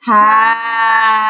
嗨。